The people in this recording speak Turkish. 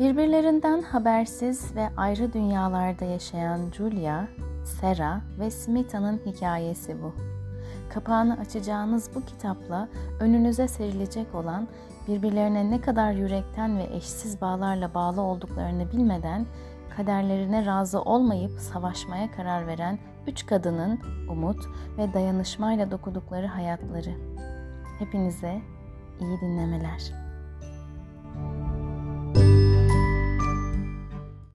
Birbirlerinden habersiz ve ayrı dünyalarda yaşayan Julia, Sera ve Smitha'nın hikayesi bu. Kapağını açacağınız bu kitapla önünüze serilecek olan birbirlerine ne kadar yürekten ve eşsiz bağlarla bağlı olduklarını bilmeden kaderlerine razı olmayıp savaşmaya karar veren üç kadının umut ve dayanışmayla dokudukları hayatları. Hepinize iyi dinlemeler.